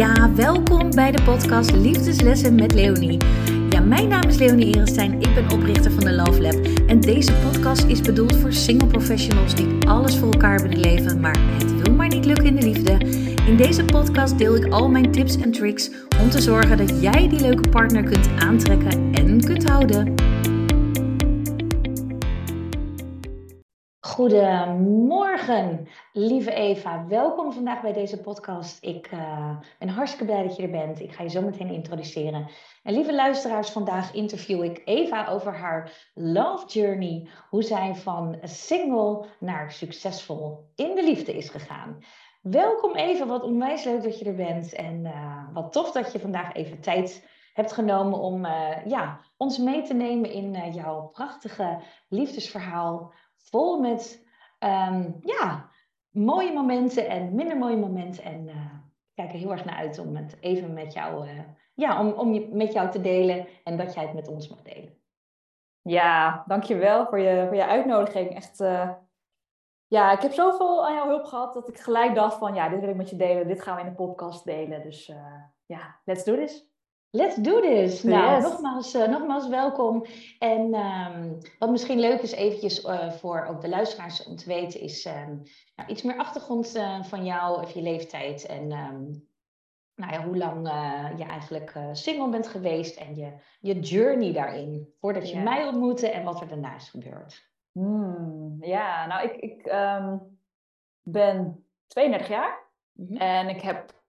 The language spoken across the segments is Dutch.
Ja, welkom bij de podcast Liefdeslessen met Leonie. Ja, mijn naam is Leonie Erenstein, ik ben oprichter van de Love Lab. En deze podcast is bedoeld voor single professionals die alles voor elkaar willen leven, maar het wil maar niet lukken in de liefde. In deze podcast deel ik al mijn tips en tricks om te zorgen dat jij die leuke partner kunt aantrekken en kunt houden. Goedemorgen, lieve Eva. Welkom vandaag bij deze podcast. Ik uh, ben hartstikke blij dat je er bent. Ik ga je zo meteen introduceren. En lieve luisteraars, vandaag interview ik Eva over haar love journey. Hoe zij van single naar succesvol in de liefde is gegaan. Welkom Eva, wat onwijs leuk dat je er bent. En uh, wat tof dat je vandaag even tijd hebt genomen om uh, ja, ons mee te nemen in jouw prachtige liefdesverhaal vol met um, ja, mooie momenten en minder mooie momenten. En uh, ik kijk er heel erg naar uit om het even met jou, uh, ja, om, om je, met jou te delen en dat jij het met ons mag delen. Ja, dankjewel voor je, voor je uitnodiging. Echt, uh, ja, ik heb zoveel aan jouw hulp gehad dat ik gelijk dacht van, ja, dit wil ik met je delen. Dit gaan we in de podcast delen. Dus ja, let's do this. Let's do this. Nou, nogmaals, uh, nogmaals welkom. En um, wat misschien leuk is eventjes uh, voor ook de luisteraars om te weten, is um, nou, iets meer achtergrond uh, van jou, of je leeftijd en um, nou ja, hoe lang je eigenlijk single bent geweest en je, je journey daarin, voordat je mij ontmoette en wat er daarna is gebeurd. Hmm, ja, nou ik, ik ben 32 jaar mm -hmm. en ik heb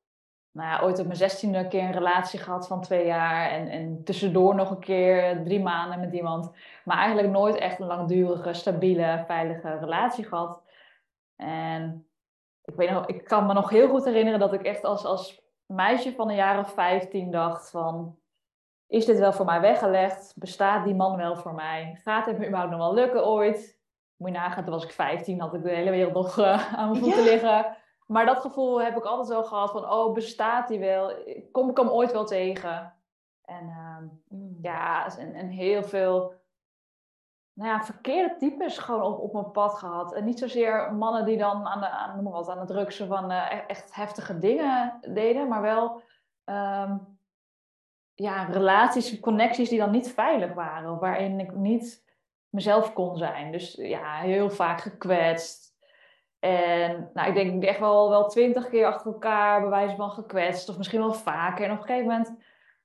nou ja, ooit op mijn zestiende een keer een relatie gehad van twee jaar. En, en tussendoor nog een keer drie maanden met iemand. Maar eigenlijk nooit echt een langdurige, stabiele, veilige relatie gehad. En ik, weet nog, ik kan me nog heel goed herinneren dat ik echt als, als meisje van een jaar of vijftien dacht van... Is dit wel voor mij weggelegd? Bestaat die man wel voor mij? Gaat het me überhaupt nog wel lukken ooit? Moet je nagaan, toen was ik 15, had ik de hele wereld nog uh, aan mijn voeten ja. liggen. Maar dat gevoel heb ik altijd wel gehad van, oh, bestaat die wel? Kom ik hem ooit wel tegen? En uh, ja, en, en, heel veel nou ja, verkeerde types gewoon op, op mijn pad gehad. En niet zozeer mannen die dan aan de, aan, noem maar wat, aan het druksen van uh, echt heftige dingen deden, maar wel um, ja, relaties, connecties die dan niet veilig waren. Waarin ik niet mezelf kon zijn. Dus ja, heel vaak gekwetst en nou, ik denk echt wel, wel twintig keer achter elkaar bewijzen van gekwetst. Of misschien wel vaker. En op een gegeven moment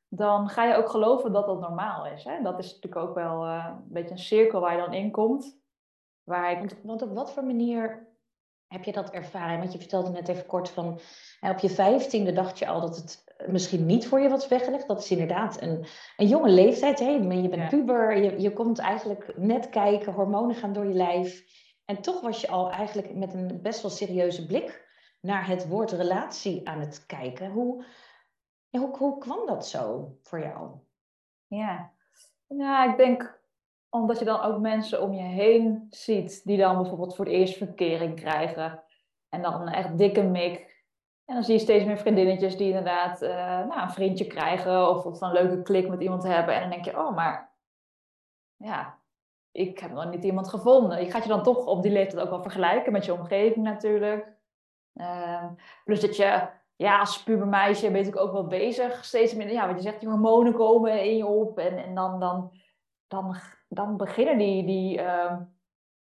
dan ga je ook geloven dat dat normaal is. Hè? Dat is natuurlijk ook wel uh, een beetje een cirkel waar je dan in komt. Waar ik... Want op wat voor manier heb je dat ervaren? Want je vertelde net even kort van... op je vijftiende dacht je al dat het misschien niet voor je was weggelegd. Dat is inderdaad een, een jonge leeftijd. Hè? Je bent ja. puber, je, je komt eigenlijk net kijken. Hormonen gaan door je lijf. En toch was je al eigenlijk met een best wel serieuze blik naar het woord relatie aan het kijken. Hoe, hoe, hoe kwam dat zo voor jou? Ja. ja, ik denk omdat je dan ook mensen om je heen ziet die dan bijvoorbeeld voor het eerst verkering krijgen. En dan een echt dikke mik. En dan zie je steeds meer vriendinnetjes die inderdaad uh, nou, een vriendje krijgen of, of een leuke klik met iemand hebben. En dan denk je, oh, maar ja, ik heb nog niet iemand gevonden. Je gaat je dan toch op die leeftijd ook wel vergelijken met je omgeving natuurlijk. Uh, plus dat je, ja, als pubermeisje ben je ook wel bezig. Steeds meer, ja, wat je zegt, die hormonen komen in je op. En, en dan, dan, dan, dan beginnen die, die, uh,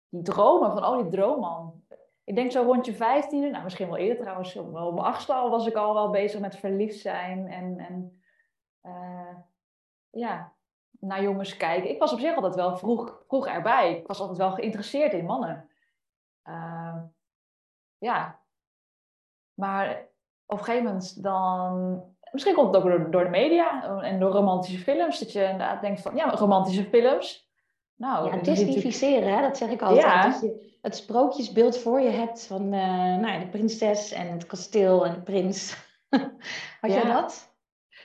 die dromen van, oh, die droomman. Ik denk zo rond je vijftiende, nou misschien wel eerder trouwens, op mijn achtste al was ik al wel bezig met verliefd zijn. En, en uh, ja, naar jongens kijken. Ik was op zich altijd wel vroeg, vroeg erbij. Ik was altijd wel geïnteresseerd in mannen. Uh, ja. Maar op een gegeven moment dan... Misschien komt het ook door, door, de media en door romantische films. Dat je inderdaad denkt van, ja, romantische films. Nou, ja, disnificeren, hè, dat zeg ik altijd. Ja. Dat je het sprookjesbeeld voor je hebt van uh, nou, de prinses en het kasteel en de prins. Had ja. jij dat?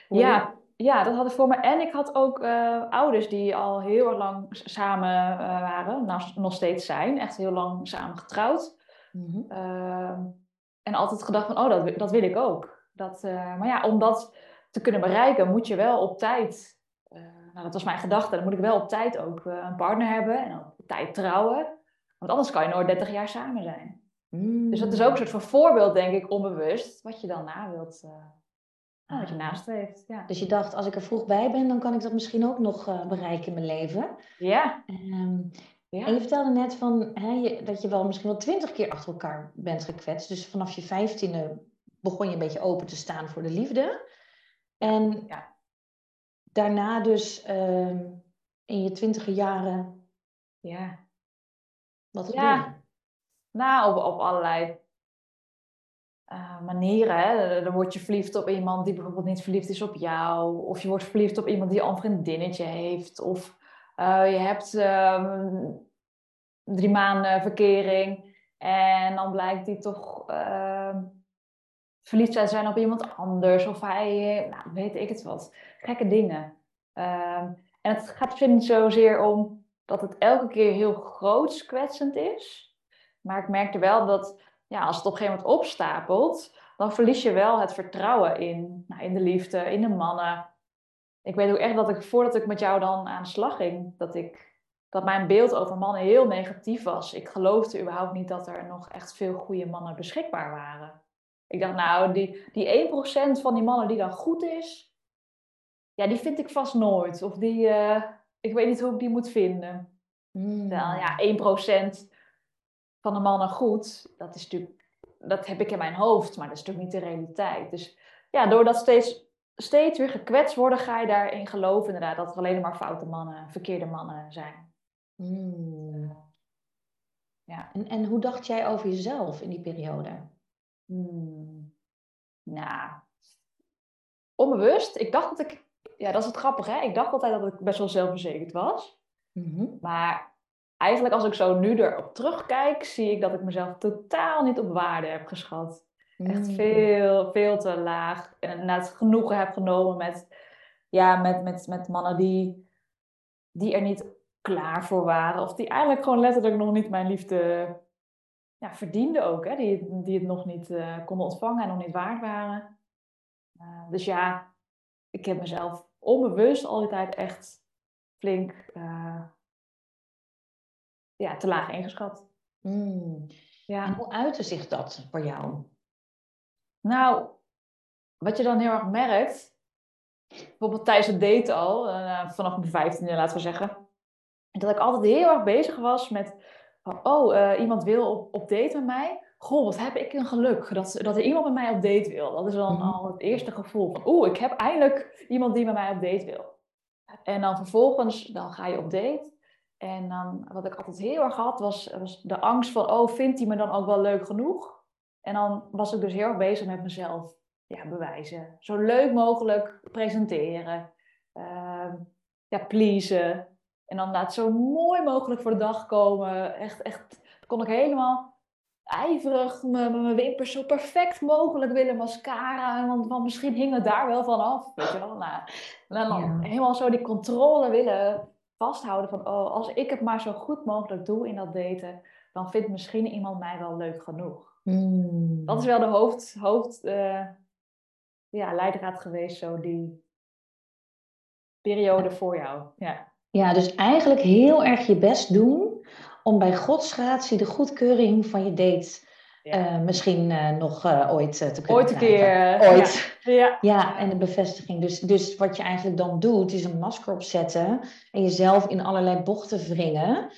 ja, ja, dat had ik voor me. En ik had ook uh, ouders die al heel lang samen uh, waren, nou, nog steeds zijn, echt heel lang samen getrouwd. Mm -hmm. uh, en altijd gedacht van, oh, dat, dat wil ik ook. Dat, eh, maar ja, om dat te kunnen bereiken, moet je wel op tijd, nou, dat was mijn gedachte, dan moet ik wel op tijd ook een partner hebben en op tijd trouwen. Want anders kan je nooit 30 jaar samen zijn. Mm. Dus dat is ook een soort van voorbeeld, denk ik, onbewust, wat je dan na wilt ah. wat je nastreeft. Ja. Dus je dacht, als ik er vroeg bij ben, dan kan ik dat misschien ook nog uh, bereiken in mijn leven. Ja. Um, ja. En je vertelde net van, hè, je, dat je wel misschien wel twintig keer achter elkaar bent gekwetst. Dus vanaf je vijftiende begon je een beetje open te staan voor de liefde. En ja. daarna dus uh, in je twintige jaren... Ja. Wat ja. Nou, op, op allerlei uh, manieren. Hè. Dan word je verliefd op iemand die bijvoorbeeld niet verliefd is op jou. Of je wordt verliefd op iemand die al een vriendinnetje heeft. Of uh, je hebt um, drie maanden verkering. En dan blijkt die toch uh, verliefd te zijn op iemand anders. Of hij, nou, weet ik het wat. Gekke dingen. Uh, en het gaat misschien niet zozeer om dat het elke keer heel groots kwetsend is. Maar ik merkte wel dat ja, als het op een gegeven moment opstapelt, dan verlies je wel het vertrouwen in, nou, in de liefde, in de mannen. Ik weet ook echt dat ik voordat ik met jou dan aan de slag ging, dat, ik, dat mijn beeld over mannen heel negatief was. Ik geloofde überhaupt niet dat er nog echt veel goede mannen beschikbaar waren. Ik dacht, nou, die, die 1% van die mannen die dan goed is, ja, die vind ik vast nooit. Of die, uh, ik weet niet hoe ik die moet vinden. Mm. Wel, ja, 1% van de mannen goed, dat is natuurlijk, dat heb ik in mijn hoofd, maar dat is natuurlijk niet de realiteit. Dus ja, doordat steeds, steeds weer gekwetst worden, ga je daarin geloven inderdaad dat er alleen maar foute mannen, verkeerde mannen zijn. Hmm. Ja. En, en hoe dacht jij over jezelf in die periode? Hmm. Nou, onbewust. Ik dacht dat ik, ja, dat is het grappige, hè? Ik dacht altijd dat ik best wel zelfverzekerd was. Mm Maar eigenlijk als ik zo nu erop terugkijk, zie ik dat ik mezelf totaal niet op waarde heb geschat. Echt mm. veel, veel te laag. En net genoegen heb genomen met, ja, met, met, met mannen die, die er niet klaar voor waren. Of die eigenlijk gewoon letterlijk nog niet mijn liefde ja, verdienden ook. Hè? Die, die het nog niet uh, konden ontvangen en nog niet waard waren. Uh, dus ja, ik heb mezelf onbewust al die tijd echt flink uh, ja, te laag ingeschat. Mm. Ja. En hoe uitte zich dat voor jou? Nou, wat je dan heel erg merkt, bijvoorbeeld tijdens het daten al, uh, vanaf mijn vijftiende laten we zeggen, dat ik altijd heel erg bezig was met, oh, uh, iemand wil op, op date met mij. Goh, wat heb ik een geluk dat, dat er iemand met mij op date wil. Dat is dan mhm. al het eerste gevoel van, oeh, ik heb eindelijk iemand die met mij op date wil. En dan vervolgens, dan ga je op date. En dan, wat ik altijd heel erg had, was, was de angst van, oh, vindt hij me dan ook wel leuk genoeg? En dan was ik dus heel erg bezig met mezelf ja, bewijzen. Zo leuk mogelijk presenteren. Uh, ja, pleasen. En dan laat zo mooi mogelijk voor de dag komen. Echt, echt, kon ik helemaal ijverig mijn wimpers zo perfect mogelijk willen mascara. Want, want misschien hing het daar wel van af. Weet je wel? Nou, en dan helemaal zo die controle willen vasthouden van, oh, als ik het maar zo goed mogelijk doe in dat daten, dan vindt misschien iemand mij wel leuk genoeg. Hmm. Dat is wel de hoofd, hoofd uh, ja, leidraad geweest, zo die periode voor jou. Ja. ja, dus eigenlijk heel erg je best doen om bij Gods gratie de goedkeuring van je date eh, misschien uh, nog uh, ooit te kunnen Ooit een keer. Ooit. Ja. ja. en de bevestiging. Dus, dus wat je eigenlijk dan doet, is een masker opzetten en jezelf in allerlei bochten wringen.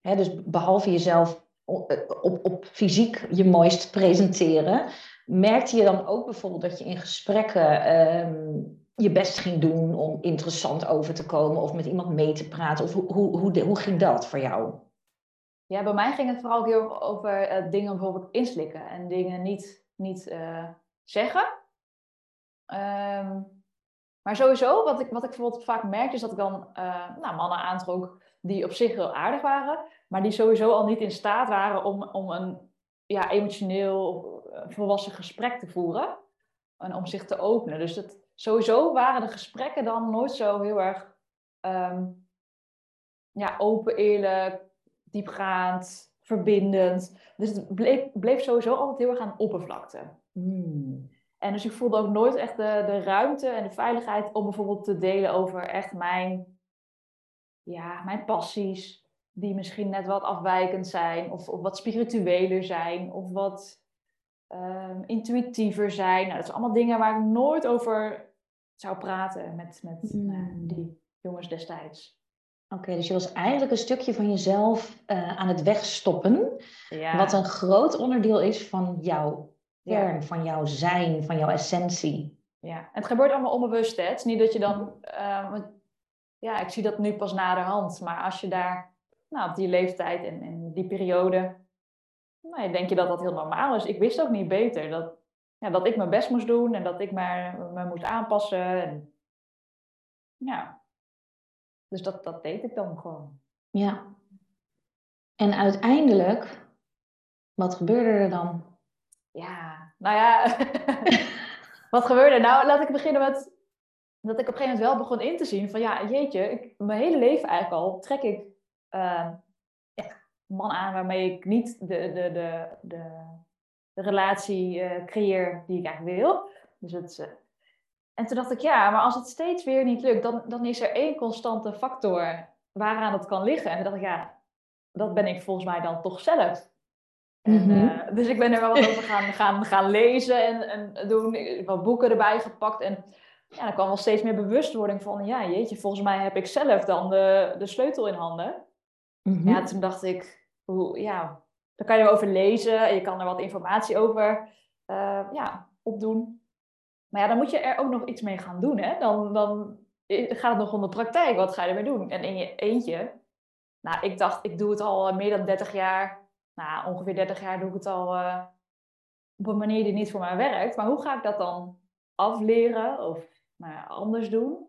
Hè, dus behalve jezelf op, op, op fysiek je mooist presenteren, merkte je dan ook bijvoorbeeld dat je in gesprekken um, je best ging doen om interessant over te komen of met iemand mee te praten? Of hoe, hoe, hoe, hoe ging dat voor jou? Ja, bij mij ging het vooral ook heel over uh, dingen bijvoorbeeld inslikken en dingen niet, niet uh, zeggen. Um, maar sowieso, wat ik, wat ik bijvoorbeeld vaak merkte, is dat ik dan uh, nou, mannen aantrok die op zich heel aardig waren, maar die sowieso al niet in staat waren om, om een ja, emotioneel volwassen gesprek te voeren en om zich te openen. Dus dat, sowieso waren de gesprekken dan nooit zo heel erg um, ja, open, eerlijk, diepgaand, verbindend. Dus het bleef, bleef sowieso altijd heel erg aan oppervlakte. Hmm. En dus ik voelde ook nooit echt de, de ruimte en de veiligheid om bijvoorbeeld te delen over echt mijn, ja, mijn passies, die misschien net wat afwijkend zijn, of, of wat spiritueler zijn, of wat um, intuïtiever zijn. Nou, dat zijn allemaal dingen waar ik nooit over zou praten met, met mm. die jongens destijds. Oké, dus je was eigenlijk een stukje van jezelf uh, aan het wegstoppen. Ja. Wat een groot onderdeel is van jouw kern, van jouw zijn, van jouw essentie. Ja, het gebeurt allemaal onbewust. Hè? Het is niet dat je dan... Uh, ja, ik zie dat nu pas naderhand. Maar als je daar nou, op die leeftijd en, en die periode... Nou, denk je dat dat heel normaal is. Ik wist ook niet beter. Dat, ja, dat ik mijn best moest doen en dat ik me, me moest aanpassen. En, ja, dus dat, dat deed ik dan gewoon. Ja. En uiteindelijk, wat gebeurde er dan? Ja, nou ja, wat gebeurde? Nou, laat ik beginnen met dat ik op een gegeven moment wel begon in te zien van ja, jeetje, ik, mijn hele leven eigenlijk al trek ik uh, ja, man aan waarmee ik niet de, de, de, de, de relatie uh, creëer die ik eigenlijk wil. Dus het, en toen dacht ik, ja, maar als het steeds weer niet lukt, dan, dan is er één constante factor waaraan het kan liggen. En toen dacht ik, ja, dat ben ik volgens mij dan toch zelf. En, mhm. uh, dus ik ben er wel wat over gaan, gaan, gaan lezen en, en doen. Ik heb wat boeken erbij gepakt. En ja, dan kwam wel steeds meer bewustwording van, ja, jeetje, volgens mij heb ik zelf dan de, de sleutel in handen. Mm Ja, toen dacht ik, hoe, ja, daar kan je over lezen en je kan er wat informatie over uh, ja, opdoen. Maar ja, dan moet je er ook nog iets mee gaan doen. Hè? Dan, dan gaat het nog om de praktijk. Wat ga je ermee doen? En in je eentje. Nou, ik dacht, ik doe het al eh, meer dan 30 jaar. Nou, ongeveer 30 jaar doe ik het al uh, op een manier die niet voor mij werkt. Maar hoe ga ik dat dan afleren of nou anders doen?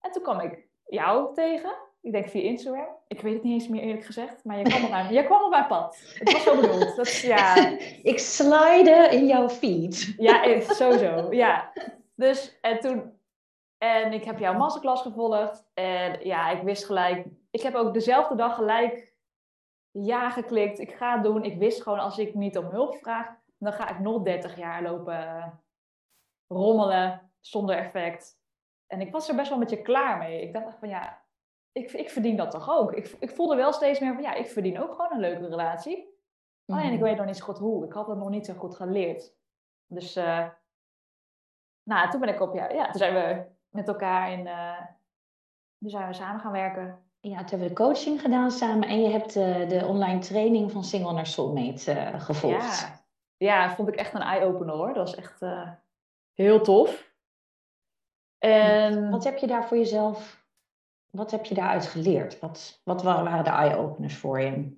En toen kwam ik jou tegen. Ik denk via Instagram. Ik weet het niet eens meer eerlijk gezegd. Maar je kwam op mijn, je kwam op mijn pad. Het was zo bedoeld. Dat, ja. ik slide in jouw feed. Ja, sowieso. Ja. Dus en toen... En ik heb jouw masterclass gevolgd. En ja, ik wist gelijk... Ik heb ook dezelfde dag gelijk ja geklikt. Ik ga het doen. Ik wist gewoon als ik niet om hulp vraag... Dan ga ik nog 30 jaar lopen rommelen zonder effect. En ik was er best wel met je klaar mee. Ik dacht van ja, ik, ik verdien dat toch ook. Ik, ik voelde wel steeds meer van, ja, ik verdien ook gewoon een leuke relatie. Alleen ik mhm. weet nog niet zo goed hoe. Ik had het nog niet zo goed geleerd. Dus, uh, nou, toen ben ik op, ja, ja, toen zijn we met elkaar in, uh, toen zijn we samen gaan werken. Ja, toen hebben we de coaching gedaan samen en je hebt uh, de online training van Single naar Soulmate gevolgd. Ja. ja, vond ik echt een eye-opener hoor. Dat was echt heel tof. En... Wat heb je daar voor jezelf wat heb je daaruit geleerd? Wat, wat waren de eye-openers voor je?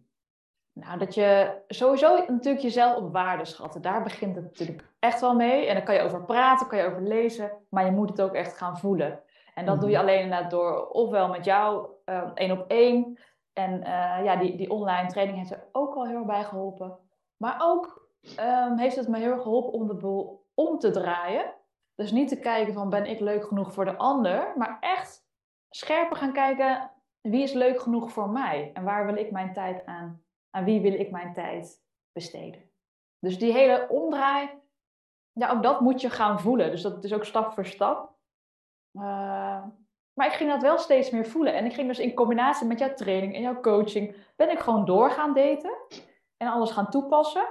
Nou, dat je sowieso natuurlijk jezelf op waarde schatten. Daar begint het natuurlijk echt wel mee. En daar kan je over praten, kan je over lezen. Maar je moet het ook echt gaan voelen. En dat doe je mhm. alleen inderdaad door ofwel met jou um, één op één. En uh, ja, die, die online training heeft er ook al heel erg bij geholpen. Maar ook um, heeft het me heel erg geholpen om de boel om te draaien. Dus niet te kijken van ben ik leuk genoeg voor de ander. Maar echt scherper gaan kijken, wie is leuk genoeg voor mij? En waar wil ik mijn tijd aan? Aan wie wil ik mijn tijd besteden? Dus die hele omdraai, ja, ook dat moet je gaan voelen. Dus dat is ook stap voor stap. Uh, maar ik ging dat wel steeds meer voelen. En ik ging dus in combinatie met jouw training en jouw coaching, ben ik gewoon door gaan daten en alles gaan toepassen.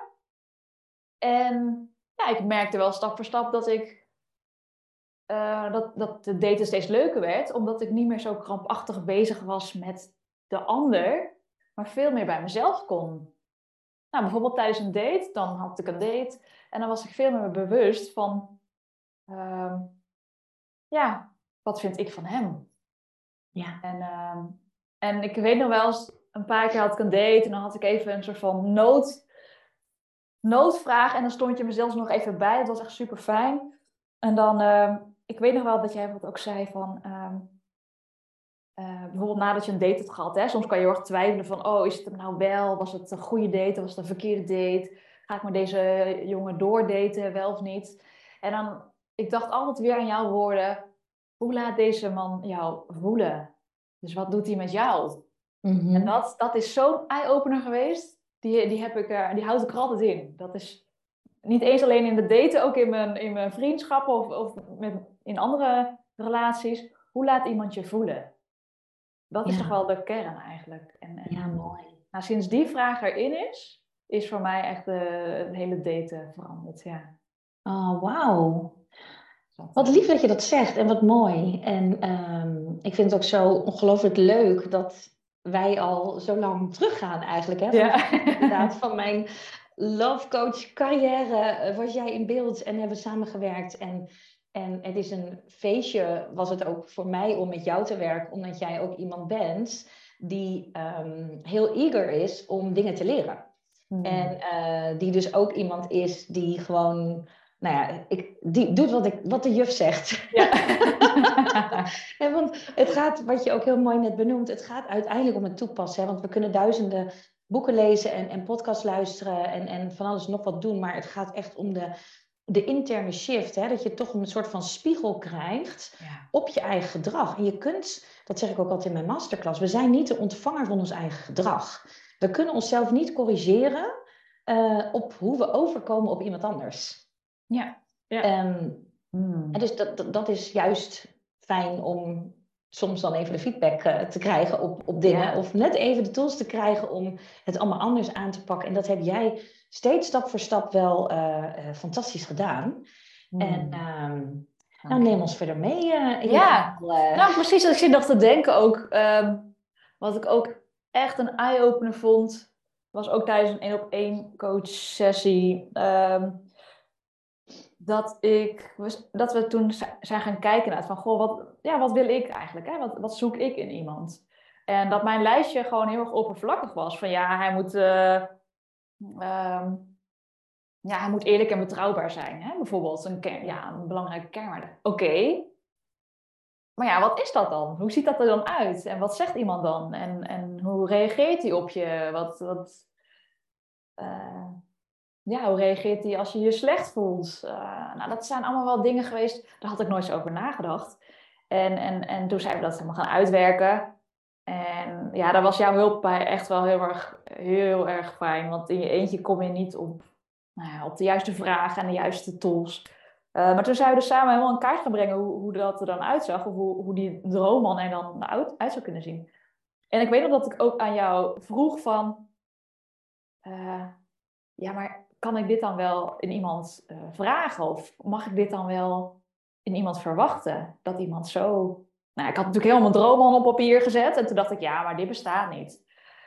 En ja, ik merkte wel stap voor stap dat ik uh, dat, dat de daten steeds leuker werd, omdat ik niet meer zo krampachtig bezig was met de ander, maar veel meer bij mezelf kon. Nou, bijvoorbeeld tijdens een date, dan had ik een date en dan was ik veel meer bewust van, uh, ja, wat vind ik van hem? Ja. En, uh, en ik weet nog wel eens, een paar keer had ik een date en dan had ik even een soort van nood, noodvraag en dan stond je me zelfs nog even bij. Het was echt super fijn. En dan, ehm, ik weet nog wel dat jij wat ook zei van, ehm, eh, bijvoorbeeld nadat je een date hebt gehad, hè, soms kan je heel erg twijfelen van, oh, is het hem nou wel? Was het een goede date? Was het een verkeerde date? Ga ik met deze jongen doordaten, wel of niet? En dan, ik dacht altijd weer aan jouw woorden, hoe laat deze man jou voelen? Dus wat doet hij met jou? Mhm. En dat, dat is zo'n eye-opener geweest, die, die, heb ik, uh, die houd ik er altijd in. Dat is niet eens alleen in de daten, ook in mijn, in mijn vriendschappen of, of met, in andere relaties. Hoe laat iemand je voelen? Dat is toch wel de kern eigenlijk. En, en, ja, mooi. Nou, sinds die vraag erin is, is voor mij echt de, het hele daten veranderd. Ja. Oh, wauw. Wat lief dat je dat zegt en wat mooi. En ehm, ik vind het ook zo ongelooflijk leuk dat wij al zo lang teruggaan eigenlijk. Hè? Ja. Inderdaad, van mijn love coach carrière eh, was jij in beeld en hebben we samengewerkt. En, en het is een feestje, was het ook voor mij om met jou te werken, omdat jij ook iemand bent die ehm, heel eager is om dingen te leren. Hmm. En uh, die dus ook iemand is die gewoon nou ja, ik, die doet wat, ik, wat de juf zegt. Ja. en want het gaat, wat je ook heel mooi net benoemt, het gaat uiteindelijk om het toepassen. Hè? Want we kunnen duizenden boeken lezen en, en podcasts luisteren en, en van alles nog wat doen. Maar het gaat echt om de, de interne shift. Hè? Dat je toch een soort van spiegel krijgt op je eigen gedrag. En je kunt, dat zeg ik ook altijd in mijn masterclass, we zijn niet de ontvanger van ons eigen gedrag. We kunnen onszelf niet corrigeren uh, op hoe we overkomen op iemand anders. Ja. ja. Ehm, hmm. En dus dat, dat, is juist fijn om soms dan even de feedback uh, te krijgen op, op dingen. Of net even de tools te krijgen om het allemaal anders aan te pakken. En dat heb jij steeds stap voor stap wel uh, uh, fantastisch gedaan. Hmm. En um, nou, neem ons verder mee. ja, nou precies. Als ik zit nog te denken ook. Um, wat ik ook echt een eye-opener vond. Was ook tijdens een één op één coach sessie. Um, dat, ik, dat we toen zijn gaan kijken naar van, goh, wat, ja, wat wil ik eigenlijk? Hè? Wat, wat zoek ik in iemand? En dat mijn lijstje gewoon heel erg oppervlakkig was. Van ja, hij moet, uh, um, ja, hij moet eerlijk en betrouwbaar zijn. Hè? Bijvoorbeeld een, ja, een belangrijke kernwaarde. Oké. Maar ja, wat is dat dan? Hoe ziet dat er dan uit? En wat zegt iemand dan? En, en hoe reageert hij op je? Wat, wat, uh, ja, hoe reageert hij als je je slecht voelt? Uh, nou, dat zijn allemaal wel dingen geweest, daar had ik nooit over nagedacht. En, en, en toen zijn we dat helemaal gaan uitwerken. En ja, daar was jouw hulp bij echt wel heel erg, heel erg fijn. Want in je eentje kom je niet op, nou ja, op de juiste vragen en de juiste tools. Uh, maar toen zijn we dus samen helemaal in kaart gaan brengen hoe, hoe dat er dan uitzag. Of hoe, hoe die droomman er dan uit, zou kunnen zien. En ik weet nog dat ik ook aan jou vroeg van... Uh, ja, maar kan ik dit dan wel in iemand uh, vragen? Of mag ik dit dan wel iemand verwachten? Dat iemand zo. Nou, ik had natuurlijk helemaal mijn droom al op papier gezet. En toen dacht ik, ja, maar dit bestaat niet.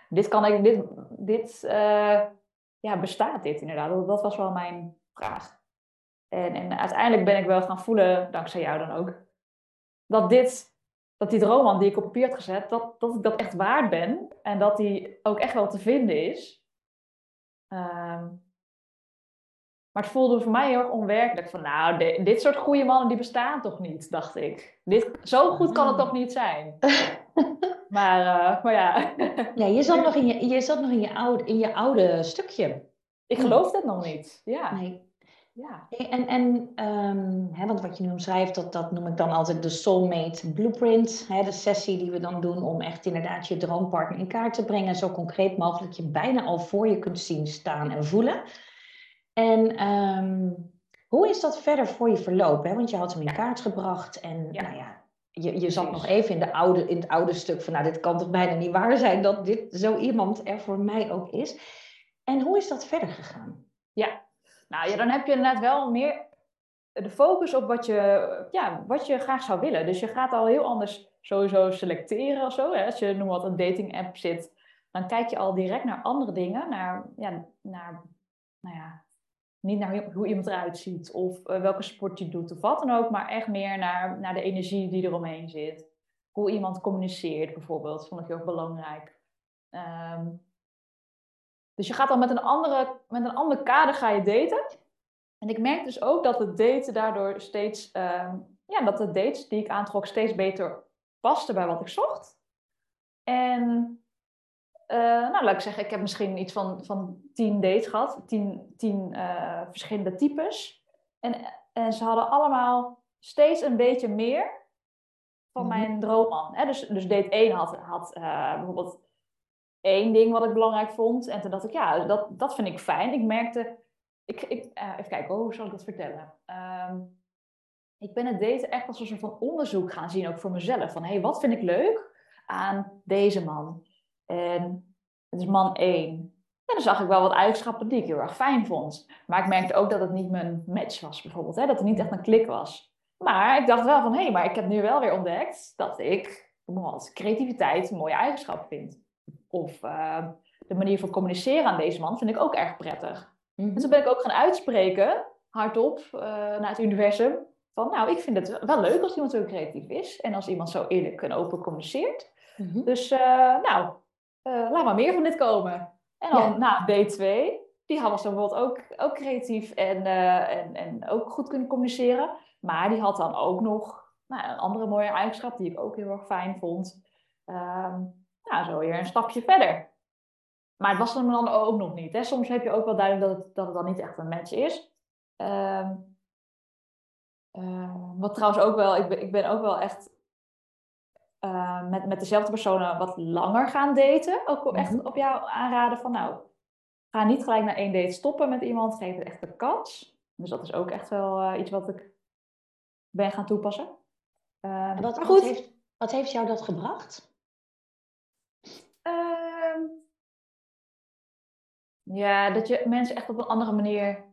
Dit kan ik, dit, dit uh, ja, bestaat dit inderdaad? Dat, was wel mijn vraag. En, en uiteindelijk ben ik wel gaan voelen, dankzij jou dan ook, dat dit, dat die droom die ik op papier had gezet, dat, dat ik dat echt waard ben. En dat die ook echt wel te vinden is. Uh, maar het voelde voor mij heel erg onwerkelijk. Van nou, dit soort goede mannen die bestaan toch niet, dacht ik. Dit, zo goed kan het toch niet zijn. maar, uh, maar ja. ja je, zat nog in je, je zat nog in je oude, in je oude stukje. Ik geloof het nog niet. Ja. Nee. Ja. En, en um, hè, want wat je nu omschrijft, dat, dat noem ik dan altijd de soulmate blueprint. Hè, de sessie die we dan doen om echt inderdaad je droompartner in kaart te brengen. Zo concreet mogelijk je bijna al voor je kunt zien staan en voelen. En um, hoe is dat verder voor je verlopen? Hè? Want je had hem in kaart gebracht en nou ja, je, je zat nog even in, de oude, in het oude stuk van, nou, dit kan toch bijna niet waar zijn dat dit zo iemand er voor mij ook is. En hoe is dat verder gegaan? Ja, nou ja, dan heb je inderdaad wel meer de focus op wat je, ja, wat je graag zou willen. Dus je gaat al heel anders sowieso selecteren of zo. Hè? Als je noem wat een dating app zit, dan kijk je al direct naar andere dingen, naar, ja, naar nou ja, niet naar hoe iemand eruit ziet of uh, welke sport je doet of wat dan ook, maar echt meer naar, naar de energie die eromheen zit. Hoe iemand communiceert bijvoorbeeld, vond ik heel belangrijk. Um, dus je gaat dan met een, andere, met een ander kader ga je daten. En ik merk dus ook dat het daten daardoor steeds, um, ja, dat de dates die ik aantrok steeds beter pasten bij wat ik zocht. En uh, nou, laat ik zeggen, ik heb misschien iets van, van tien dates gehad, tien, tien uh, verschillende types. En, en ze hadden allemaal steeds een beetje meer van mhm. mijn droomman. Hè? Dus, dus date 1 had, had uh, bijvoorbeeld één ding wat ik belangrijk vond. En toen dacht ik, ja, dat, dat vind ik fijn. Ik merkte, ik, ik, even kijken, hoe zal ik dat vertellen? Um, ik ben het daten echt als een soort van onderzoek gaan zien, ook voor mezelf. Van, hé, hey, wat vind ik leuk aan deze man? En het is man 1. En dan zag ik wel wat eigenschappen die ik heel erg fijn vond. Maar ik merkte ook dat het niet mijn match was, bijvoorbeeld. Hè? Dat het niet echt een klik was. Maar ik dacht wel van, hé, hey, maar ik heb nu wel weer ontdekt dat ik bijvoorbeeld creativiteit een mooie eigenschap vind. Of uh, de manier van communiceren aan deze man vind ik ook erg prettig. Mm Dus toen ben ik ook gaan uitspreken, hardop, uh, naar het universum. Van, nou, ik vind het wel leuk als iemand zo creatief is. En als iemand zo eerlijk en open communiceert. Mhm. Dus, uh, nou, laat maar meer van dit komen. En dan na D2, die was dan bijvoorbeeld ook, ook creatief en, en, en ook goed kunnen communiceren. Maar die had dan ook nog nou, een andere mooie eigenschap die ik ook heel erg fijn vond. Um, nou, zo weer een stapje verder. Maar het was er dan ook nog niet. Hè. Soms heb je ook wel duidelijk dat het, dat het dan niet echt een match is. Um, wat trouwens ook wel, ik ben, ik ben ook wel echt uh, met, met dezelfde personen wat langer gaan daten. Ook echt mhm. op jou aanraden van nou, ga niet gelijk na één date stoppen met iemand, geef het echt een kans. Dus dat is ook echt wel uh, iets wat ik ben gaan toepassen. Uh, wat, goed. Wat heeft, wat heeft jou dat gebracht? Ehm, ja, dat je mensen echt op een andere manier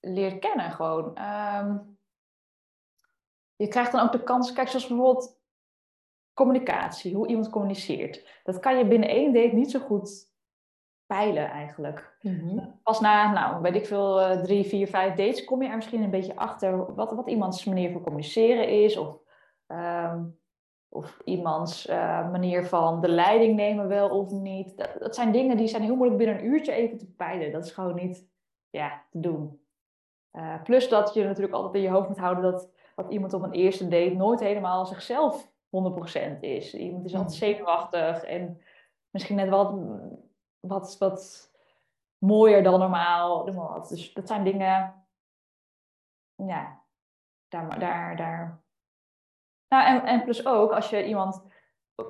leert kennen gewoon. Ehm, je krijgt dan ook de kans, kijk zoals bijvoorbeeld communicatie, hoe iemand communiceert. Dat kan je binnen één date niet zo goed peilen eigenlijk. Mhm. Pas na, nou, weet ik veel, uh, drie, vier, vijf dates kom je er misschien een beetje achter wat, wat iemands manier van communiceren is. Of um, of iemands uh, manier van de leiding nemen wel of niet. Dat, dat, zijn dingen die zijn heel moeilijk binnen een uurtje even te peilen. Dat is gewoon niet ja, te doen. Uh, plus dat je natuurlijk altijd in je hoofd moet houden dat, dat iemand op een eerste date nooit helemaal zichzelf 100% is. Iemand is altijd zenuwachtig en misschien net wat, wat, wat mooier dan normaal. Dus dat zijn dingen, ja, daar, daar, daar nou, en, en plus ook, als je iemand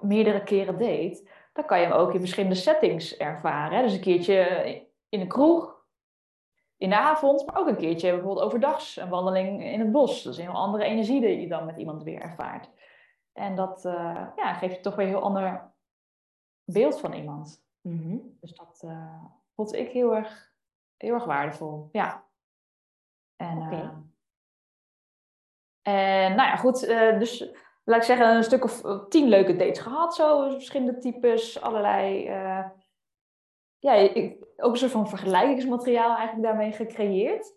meerdere keren date, dan kan je hem ook in verschillende settings ervaren. Dus een keertje in een kroeg, in de avond, maar ook een keertje bijvoorbeeld overdags, een wandeling in het bos. Dat is een heel andere energie die je dan met iemand weer ervaart. En dat uh, ja, geeft je toch weer een heel ander beeld van iemand. Mhm. Dus dat uh, vond ik heel erg, heel erg waardevol. Ja. En, uh, en nou ja, goed, dus laat ik zeggen, een stuk of eh, tien leuke dates gehad, zo verschillende types, allerlei. Ja, ik, ook een soort van vergelijkingsmateriaal eigenlijk daarmee gecreëerd.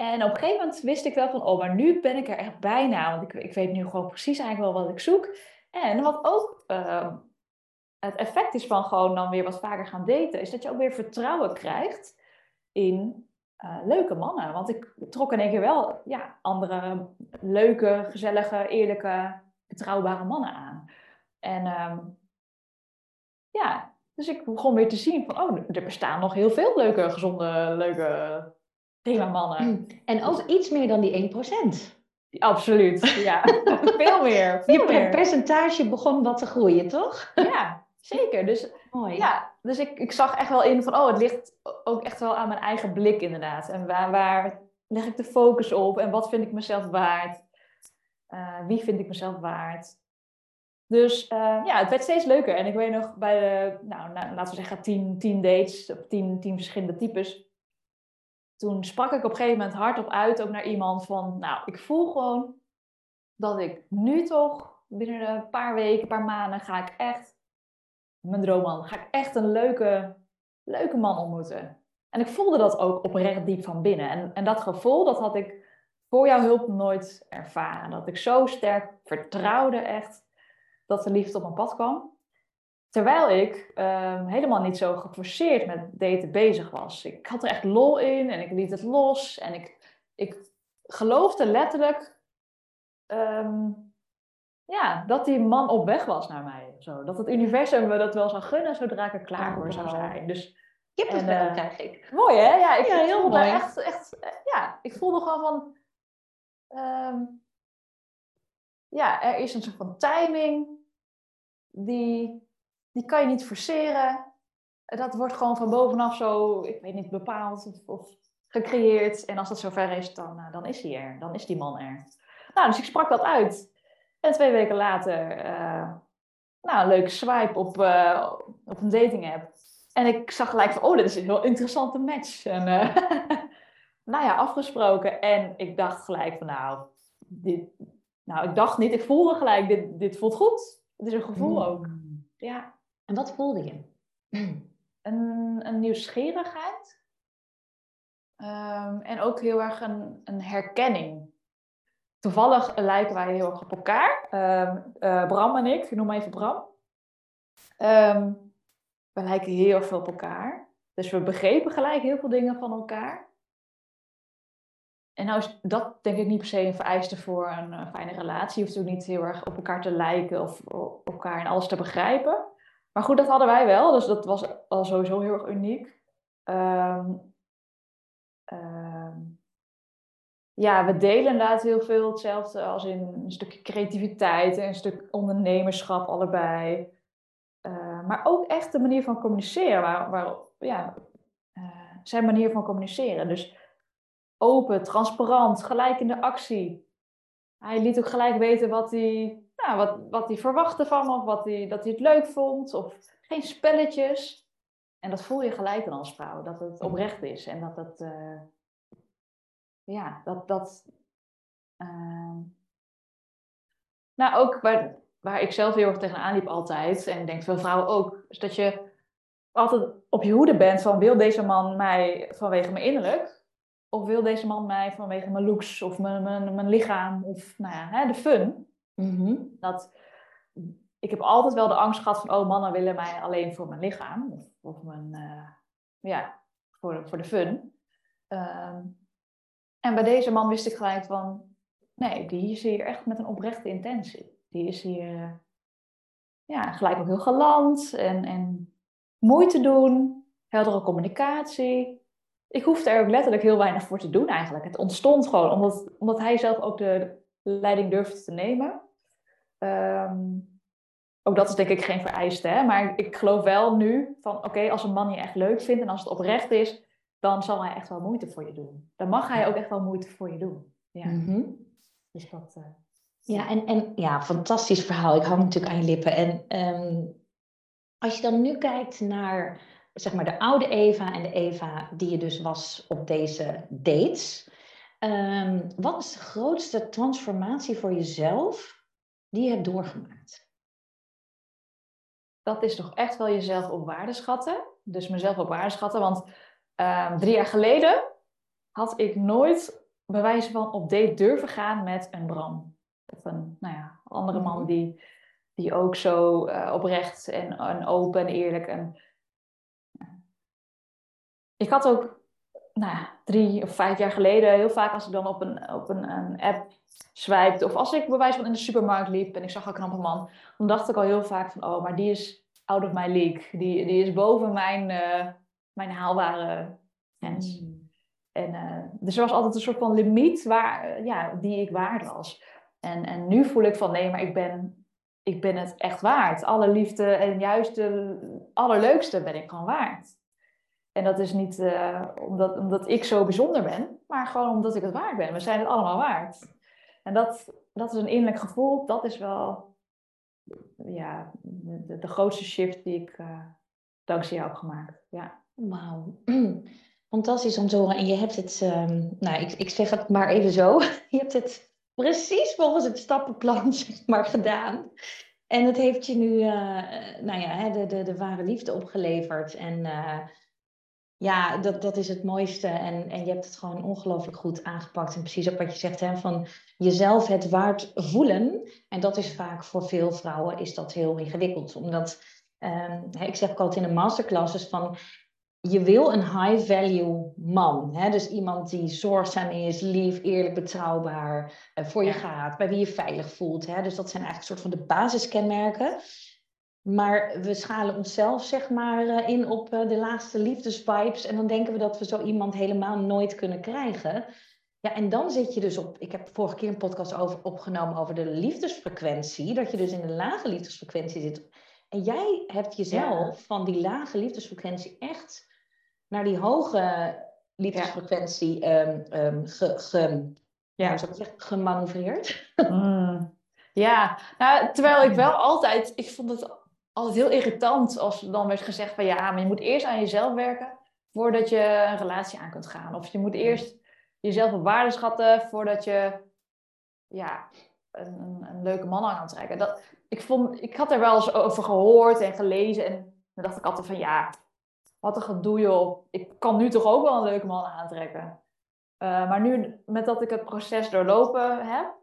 En op een gegeven moment wist ik wel van, oh, maar nu ben ik er echt bijna, want ik, ik weet nu gewoon precies eigenlijk wel wat ik zoek. En wat ook uh, het effect is van gewoon dan weer wat vaker gaan daten, is dat je ook weer vertrouwen krijgt in uh, leuke mannen. Want ik trok in één keer wel ja, andere leuke, gezellige, eerlijke, betrouwbare mannen aan. En um, ja, dus ik begon weer te zien van, oh, er bestaan nog heel veel leuke, gezonde, leuke prima mannen. En ook iets meer dan die 1%. Absoluut, ja. veel meer. Veel Je percentage begon wat te groeien, toch? Ja, zeker. Dus, Mooi. Ja, dus ik, ik zag echt wel in van, oh, het ligt ook echt wel aan mijn eigen blik inderdaad. En waar, waar leg ik de focus op en wat vind ik mezelf waard? Uh, wie vind ik mezelf waard? Dus uh, ja, het werd steeds leuker. En ik weet nog bij de, nou, nou, laten we zeggen, tien, tien dates, of tien, tien verschillende types. Toen sprak ik op een gegeven moment hardop uit ook naar iemand van, nou, ik voel gewoon dat ik nu toch binnen een paar weken, een paar maanden ga ik echt mijn droomman, ga ik echt een leuke, leuke man ontmoeten. En ik voelde dat ook oprecht diep van binnen. En, en dat gevoel, dat had ik voor jouw hulp nooit ervaren. Dat ik zo sterk vertrouwde echt dat de liefde op mijn pad kwam. Terwijl ik um, helemaal niet zo geforceerd met daten bezig was. Ik had er echt lol in en ik liet het los. En ik, ik geloofde letterlijk um, ja, dat die man op weg was naar mij. Zo. Dat het universum me dat wel zou gunnen zodra ik er klaar voor zou zijn. Dus, Kippenvel uh, krijg ik. Mooi hè? Ja, ik ja, heel mooi. Echt, echt, ja, ik voelde gewoon van... Um, ja, er is een soort van timing. Die, die kan je niet forceren. Dat wordt gewoon van bovenaf zo, ik weet niet, bepaald of, of gecreëerd. En als dat zover is, dan, uh, dan is hij er. Dan is die man er. Nou, dus ik sprak dat uit. En twee weken later, uh, nou, een leuke swipe op, uh, op een dating app. En ik zag gelijk van, oh, dit is een heel interessante match. En uh, nou ja, afgesproken. En ik dacht gelijk van, nou, dit, nou, ik dacht niet, ik voelde gelijk, dit, dit voelt goed. Het is een gevoel mm. ook. Ja. En wat voelde je? Een, een nieuwsgierigheid. Um, en ook heel erg een, een herkenning. Toevallig lijken wij heel erg op elkaar. Um, uh, Bram en ik, ik noem maar even Bram. Um, we lijken heel veel op elkaar. Dus we begrepen gelijk heel veel dingen van elkaar. En nou is dat denk ik niet per se een vereiste voor een, een fijne relatie. Je hoeft ook niet heel erg op elkaar te lijken of op elkaar en alles te begrijpen. Maar goed, dat hadden wij wel. Dus dat was al sowieso heel erg uniek. Um, ja, we delen inderdaad heel veel hetzelfde als in een stukje creativiteit en een stuk ondernemerschap allebei. Uh, maar ook echt de manier van communiceren, waar, waar, ja, uh, zijn manier van communiceren. Dus open, transparant, gelijk in de actie. Hij liet ook gelijk weten wat hij, nou, wat, wat hij verwachtte van me, of wat hij, dat hij het leuk vond, of geen spelletjes. En dat voel je gelijk dan als vrouw, dat het oprecht is en dat het, uh, ja, dat, dat, nou ook waar, waar ik zelf heel erg tegenaan liep altijd, en ik denk veel vrouwen ook, is dat je altijd op je hoede bent van wil deze man mij vanwege mijn innerlijk, of wil deze man mij vanwege mijn looks of mijn, mijn, mijn lichaam of nou ja, hè, de fun. Mm dat, ik heb altijd wel de angst gehad van, oh mannen willen mij alleen voor mijn lichaam of, of mijn, uh, ja, voor, voor de fun. Uh, en bij deze man wist ik gelijk van, nee, die is hier echt met een oprechte intentie. Die is hier ja, gelijk ook heel galant en, en moeite doen, heldere communicatie. Ik hoefde er ook letterlijk heel weinig voor te doen eigenlijk. Het ontstond gewoon omdat, omdat hij zelf ook de leiding durfde te nemen. Um, ook dat is denk ik geen vereiste, hè? maar ik geloof wel nu van oké, als een man je echt leuk vindt en als het oprecht is, dan zal hij echt wel moeite voor je doen. Dan mag hij ook echt wel moeite voor je doen. Ja. Mm Dus dat, uh, ja, en, en ja, fantastisch verhaal. Ik hang natuurlijk aan je lippen. En um, als je dan nu kijkt naar zeg maar de oude Eva en de Eva die je dus was op deze dates. Um, wat is de grootste transformatie voor jezelf die je hebt doorgemaakt? Dat is toch echt wel jezelf op waarde schatten. Dus mezelf op waarde schatten. Want um, drie jaar geleden had ik nooit bewijzen van op date durven gaan met een Bram. Of een nou ja, andere man mhm. die, die ook zo uh, oprecht en, en, open en eerlijk. En, ik had ook nou drie of vijf jaar geleden heel vaak als ik dan op een, op een, een app swipte of als ik bewijs van in de supermarkt liep en ik zag een knappe man, dan dacht ik al heel vaak van oh, maar die is out of my league. Die, die is boven mijn, uh, mijn haalbare grens. Mm. En, uh, dus er was altijd een soort van limiet waar, ja, die ik waard was. En, en nu voel ik van nee, maar ik ben, ik ben het echt waard. Alle liefde en juist de allerleukste ben ik gewoon waard. En dat is niet uh, omdat, omdat ik zo bijzonder ben, maar gewoon omdat ik het waard ben. We zijn het allemaal waard. En dat, dat is een innerlijk gevoel, dat is wel ja, de, de grootste shift die ik uh, dankzij jou heb gemaakt. Ja. Wauw. Fantastisch om te horen. En je hebt het, um, nou, ik, ik zeg het maar even zo. Je hebt het precies volgens het stappenplan zeg maar, gedaan. En het heeft je nu, uh, nou ja, de, de, de ware liefde opgeleverd. En ja, dat, dat is het mooiste. En, en je hebt het gewoon ongelooflijk goed aangepakt. En precies ook wat je zegt, hè, van jezelf het waard voelen. En dat is vaak voor veel vrouwen is dat heel ingewikkeld. Omdat, um, ik zeg ook altijd in de masterclasses van je wil een high value man. Hè? Dus iemand die zorgzaam is, lief, eerlijk, betrouwbaar, uh, voor je gaat, bij wie je veilig voelt. Hè? Dus dat zijn eigenlijk een soort van de basiskenmerken. Maar we schalen onszelf zeg maar uh, in op uh, de laagste liefdesvibes. En dan denken we dat we zo iemand helemaal nooit kunnen krijgen. Ja, en dan zit je dus op. Ik heb vorige keer een podcast over, opgenomen over de liefdesfrequentie. Dat je dus in de lage liefdesfrequentie zit. En jij hebt jezelf van die lage liefdesfrequentie echt naar die hoge liefdesfrequentie ja. um, ge, ge, ja. gemanoeuvreerd. Mm. Ja, nou, terwijl ik wel altijd, ik vond het altijd heel irritant als dan werd gezegd van ja, maar je moet eerst aan jezelf werken voordat je een relatie aan kunt gaan. Of je moet eerst jezelf op waarde schatten voordat je ja, een, een, leuke man aan kan trekken. Dat, ik, vond, ik had er wel eens over gehoord en gelezen en dan dacht ik altijd van ja, wat een gedoe joh. Ik kan nu toch ook wel een leuke man aantrekken. Uh, maar nu, met dat ik het proces doorlopen heb,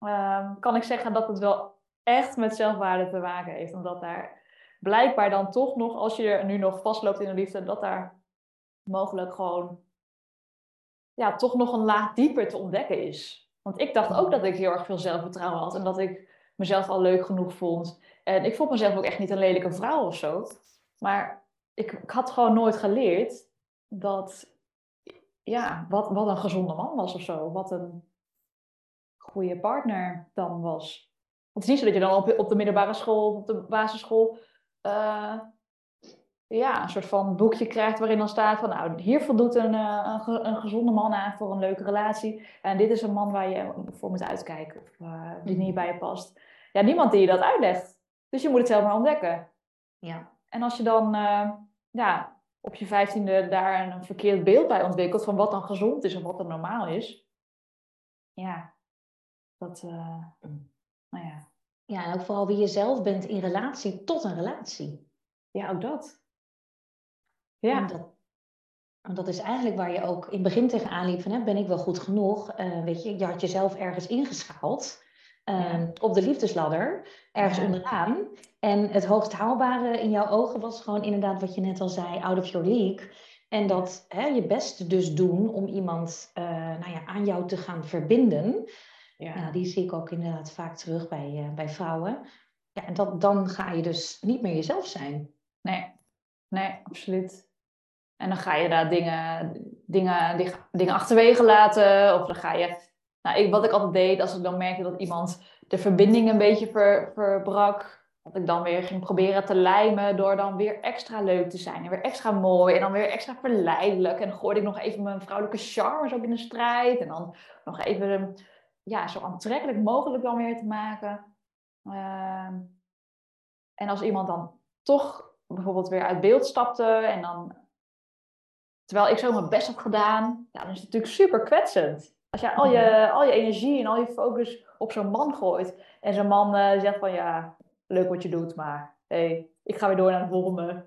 uh, kan ik zeggen dat het wel echt met zelfwaarde te maken heeft. Omdat daar blijkbaar dan toch nog, als je er nu nog vastloopt in de liefde, dat daar mogelijk gewoon ja, toch nog een laag dieper te ontdekken is. Want ik dacht ook dat ik heel erg veel zelfvertrouwen had en dat ik mezelf al leuk genoeg vond. En ik vond mezelf ook echt niet een lelijke vrouw of zo. Maar ik, ik had gewoon nooit geleerd dat, ja, wat, wat een gezonde man was of zo. Wat een goede partner dan was. Het is niet zo dat je dan op, op de middelbare school, op de basisschool, uh, ja, een soort van boekje krijgt waarin dan staat van, nou, hier voldoet een, uh, een, een, gezonde man aan voor een leuke relatie. En dit is een man waar je voor moet uitkijken of uh, die niet bij je past. Ja, niemand die je dat uitlegt. Dus je moet het zelf maar ontdekken. Ja. En als je dan ja, op je vijftiende daar een verkeerd beeld bij ontwikkelt van wat dan gezond is en wat dan normaal is. Ja, dat, nou ja. Ja, en ook vooral wie je zelf bent in relatie tot een relatie. Ja, ook dat. Ja. En dat, dat is eigenlijk waar je ook in het begin tegenaan liep van, hè, ben ik wel goed genoeg? Uh, weet je, je had jezelf ergens ingeschaald. Uh, op de liefdesladder, ergens onderaan. En het hoogst haalbare in jouw ogen was gewoon inderdaad wat je net al zei, out of your league. En dat hè, je best dus doen om iemand uh, nou ja, aan jou te gaan verbinden. Ja. Nou, die zie ik ook inderdaad vaak terug bij, uh, bij vrouwen. Ja, en dat, dan ga je dus niet meer jezelf zijn. Nee, nee, absoluut. En dan ga je daar dingen, dingen, dingen achterwege laten. Of dan ga je. Nou, ik, wat ik altijd deed, als ik dan merkte dat iemand de verbinding een beetje ver, verbrak. Dat ik dan weer ging proberen te lijmen door dan weer extra leuk te zijn. En weer extra mooi. En dan weer extra verleidelijk. En dan gooide ik nog even mijn vrouwelijke charmes ook in de strijd. En dan nog even ja, zo aantrekkelijk mogelijk dan weer te maken. Ehm, en als iemand dan toch bijvoorbeeld weer uit beeld stapte en dan, terwijl ik zo mijn best heb gedaan, ja, dan is het natuurlijk super kwetsend. Als jij al je, al je energie en al je focus op zo'n man gooit en zo'n man uh, zegt van ja, leuk wat je doet, maar hey, ik ga weer door naar de volgende.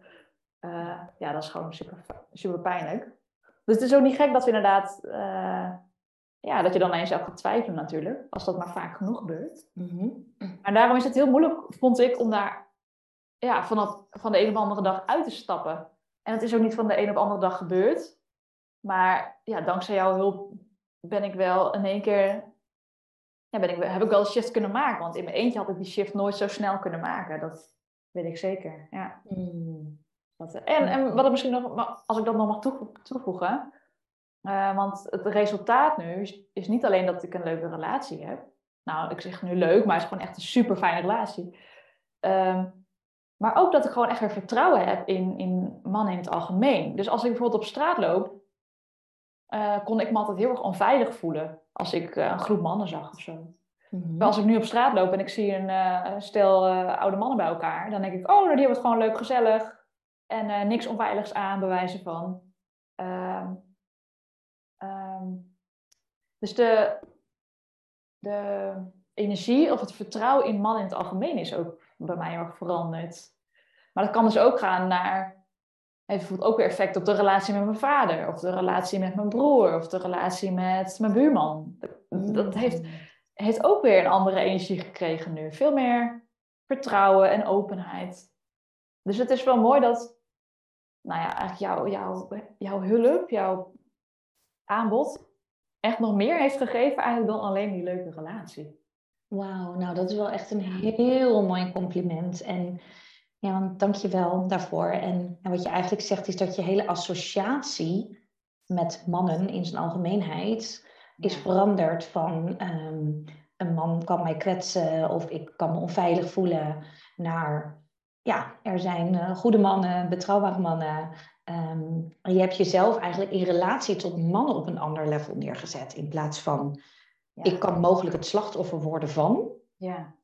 Uh, ja, dat is gewoon super, super pijnlijk. Dus het is ook niet gek dat we inderdaad uh, ja, dat je dan aan jezelf gaat twijfelen natuurlijk, als dat maar vaak genoeg gebeurt. Mm Maar daarom is het heel moeilijk, vond ik, om daar ja, vanaf, van de een op andere dag uit te stappen. En het is ook niet van de een op andere dag gebeurd. Maar ja, dankzij jouw hulp ben ik wel in één keer, ja, ben ik, heb ik wel een shift kunnen maken. Want in mijn eentje had ik die shift nooit zo snel kunnen maken. Dat weet ik zeker, ja. Mm. Dat, en, en wat ik misschien nog, als ik dat nog mag toevoegen uh, want het resultaat nu is, is, niet alleen dat ik een leuke relatie heb. Nou, ik zeg nu leuk, maar het is gewoon echt een super fijne relatie. Um, maar ook dat ik gewoon echt weer vertrouwen heb in, in mannen in het algemeen. Dus als ik bijvoorbeeld op straat loop, uh, kon ik me altijd heel erg onveilig voelen als ik uh, een groep mannen zag of zo. Mm Maar als ik nu op straat loop en ik zie een uh, stel oude mannen bij elkaar, dan denk ik, oh, die hebben het gewoon leuk, gezellig. En niks onveiligs aan, bewijzen van. Ehm, Um, dus de, de energie of het vertrouwen in mannen in het algemeen is ook bij mij heel erg veranderd. Maar dat kan dus ook gaan naar. Heeft bijvoorbeeld ook weer effect op de relatie met mijn vader, of de relatie met mijn broer, of de relatie met mijn buurman. Dat, heeft, mm. heeft ook weer een andere energie gekregen nu. Veel meer vertrouwen en openheid. Dus het is wel mooi dat, nou ja, eigenlijk jouw, jouw, jouw hulp, jouw aanbod echt nog meer heeft gegeven eigenlijk dan alleen die leuke relatie. Wauw, nou dat is wel echt een heel mooi compliment. En ja, dank je wel daarvoor. En, en wat je eigenlijk zegt is dat je hele associatie met mannen in zijn algemeenheid is veranderd van ehm, een man kan mij kwetsen of ik kan me onveilig voelen naar ja, er zijn uh, goede mannen, betrouwbare mannen, Um, je hebt jezelf eigenlijk in relatie tot mannen op een ander level neergezet. In plaats van, ik kan mogelijk het slachtoffer worden van. Ja.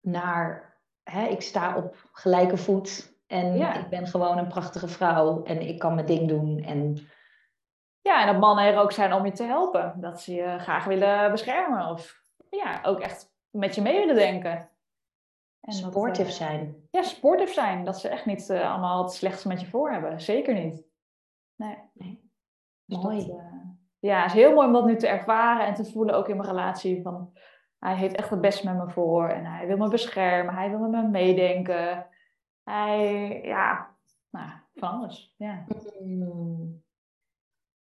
Naar, hè, ik sta op gelijke voet en ik ben gewoon een prachtige vrouw en ik kan mijn ding doen. En... Ja, en dat mannen er ook zijn om je te helpen. Dat ze je graag willen beschermen of ja, ook echt met je mee willen denken. En sportief dat, uh, zijn. Ja, sportief zijn. Dat ze echt niet uh, allemaal het slechtste met je voor hebben. Zeker niet. Nee. nee. Dus mooi. Dat, uh, ja, het is heel mooi om dat nu te ervaren en te voelen, ook in mijn relatie. Van, hij heeft echt het best met me voor en hij wil me beschermen, hij wil met me meedenken. Hij, ja, nou, van alles. Ja. Mm.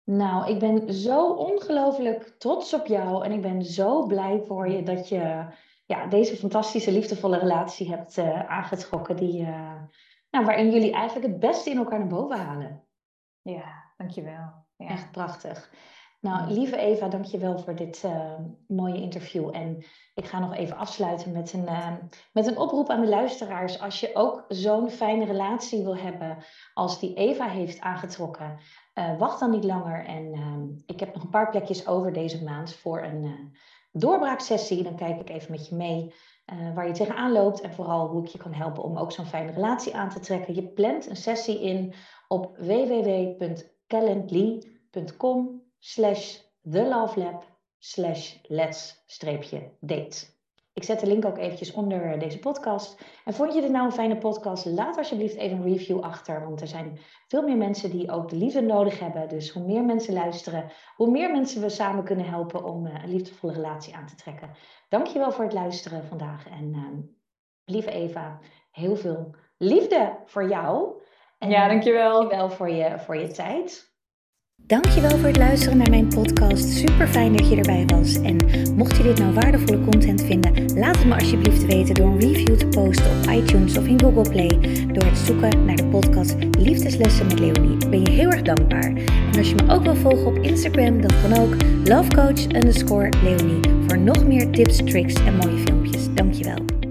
Nou, ik ben zo ongelooflijk trots op jou en ik ben zo blij voor je dat je ja, deze fantastische, liefdevolle relatie hebt uh, aangetrokken, die, uh, nou, waarin jullie eigenlijk het beste in elkaar naar boven halen. Ja, dankjewel. Ja. Echt prachtig. Nou, lieve Eva, dankjewel voor dit uh, mooie interview. En ik ga nog even afsluiten met een, uh, met een oproep aan de luisteraars. Als je ook zo'n fijne relatie wil hebben als die Eva heeft aangetrokken, uh, wacht dan niet langer. En ik heb nog een paar plekjes over deze maand voor een doorbraaksessie. Dan kijk ik even met je mee waar je tegenaan loopt en vooral hoe ik je kan helpen om ook zo'n fijne relatie aan te trekken. Je plant een sessie in op www.calendly.com slash thelovelab slash let's streepje date. Ik zet de link ook eventjes onder deze podcast. En vond je dit nou een fijne podcast? Laat alsjeblieft even een review achter. Want er zijn veel meer mensen die ook de liefde nodig hebben. Dus hoe meer mensen luisteren, hoe meer mensen we samen kunnen helpen om eh, een liefdevolle relatie aan te trekken. Dankjewel voor het luisteren vandaag. En uh, lieve Eva, heel veel liefde voor jou. En ja, dankjewel. Dankjewel voor je, voor je tijd. Dankjewel voor het luisteren naar mijn podcast. Super fijn dat je erbij was. En mocht je dit nou waardevolle content vinden, laat het me alsjeblieft weten door een review te posten op iTunes of in Google Play. Door het zoeken naar de podcast Liefdeslessen met Leonie. Ben je heel erg dankbaar. En als je me ook wil volgen op Instagram, dan kan ook lovecoach underscore Leonie. Voor nog meer tips, tricks en mooie filmpjes. Dankjewel.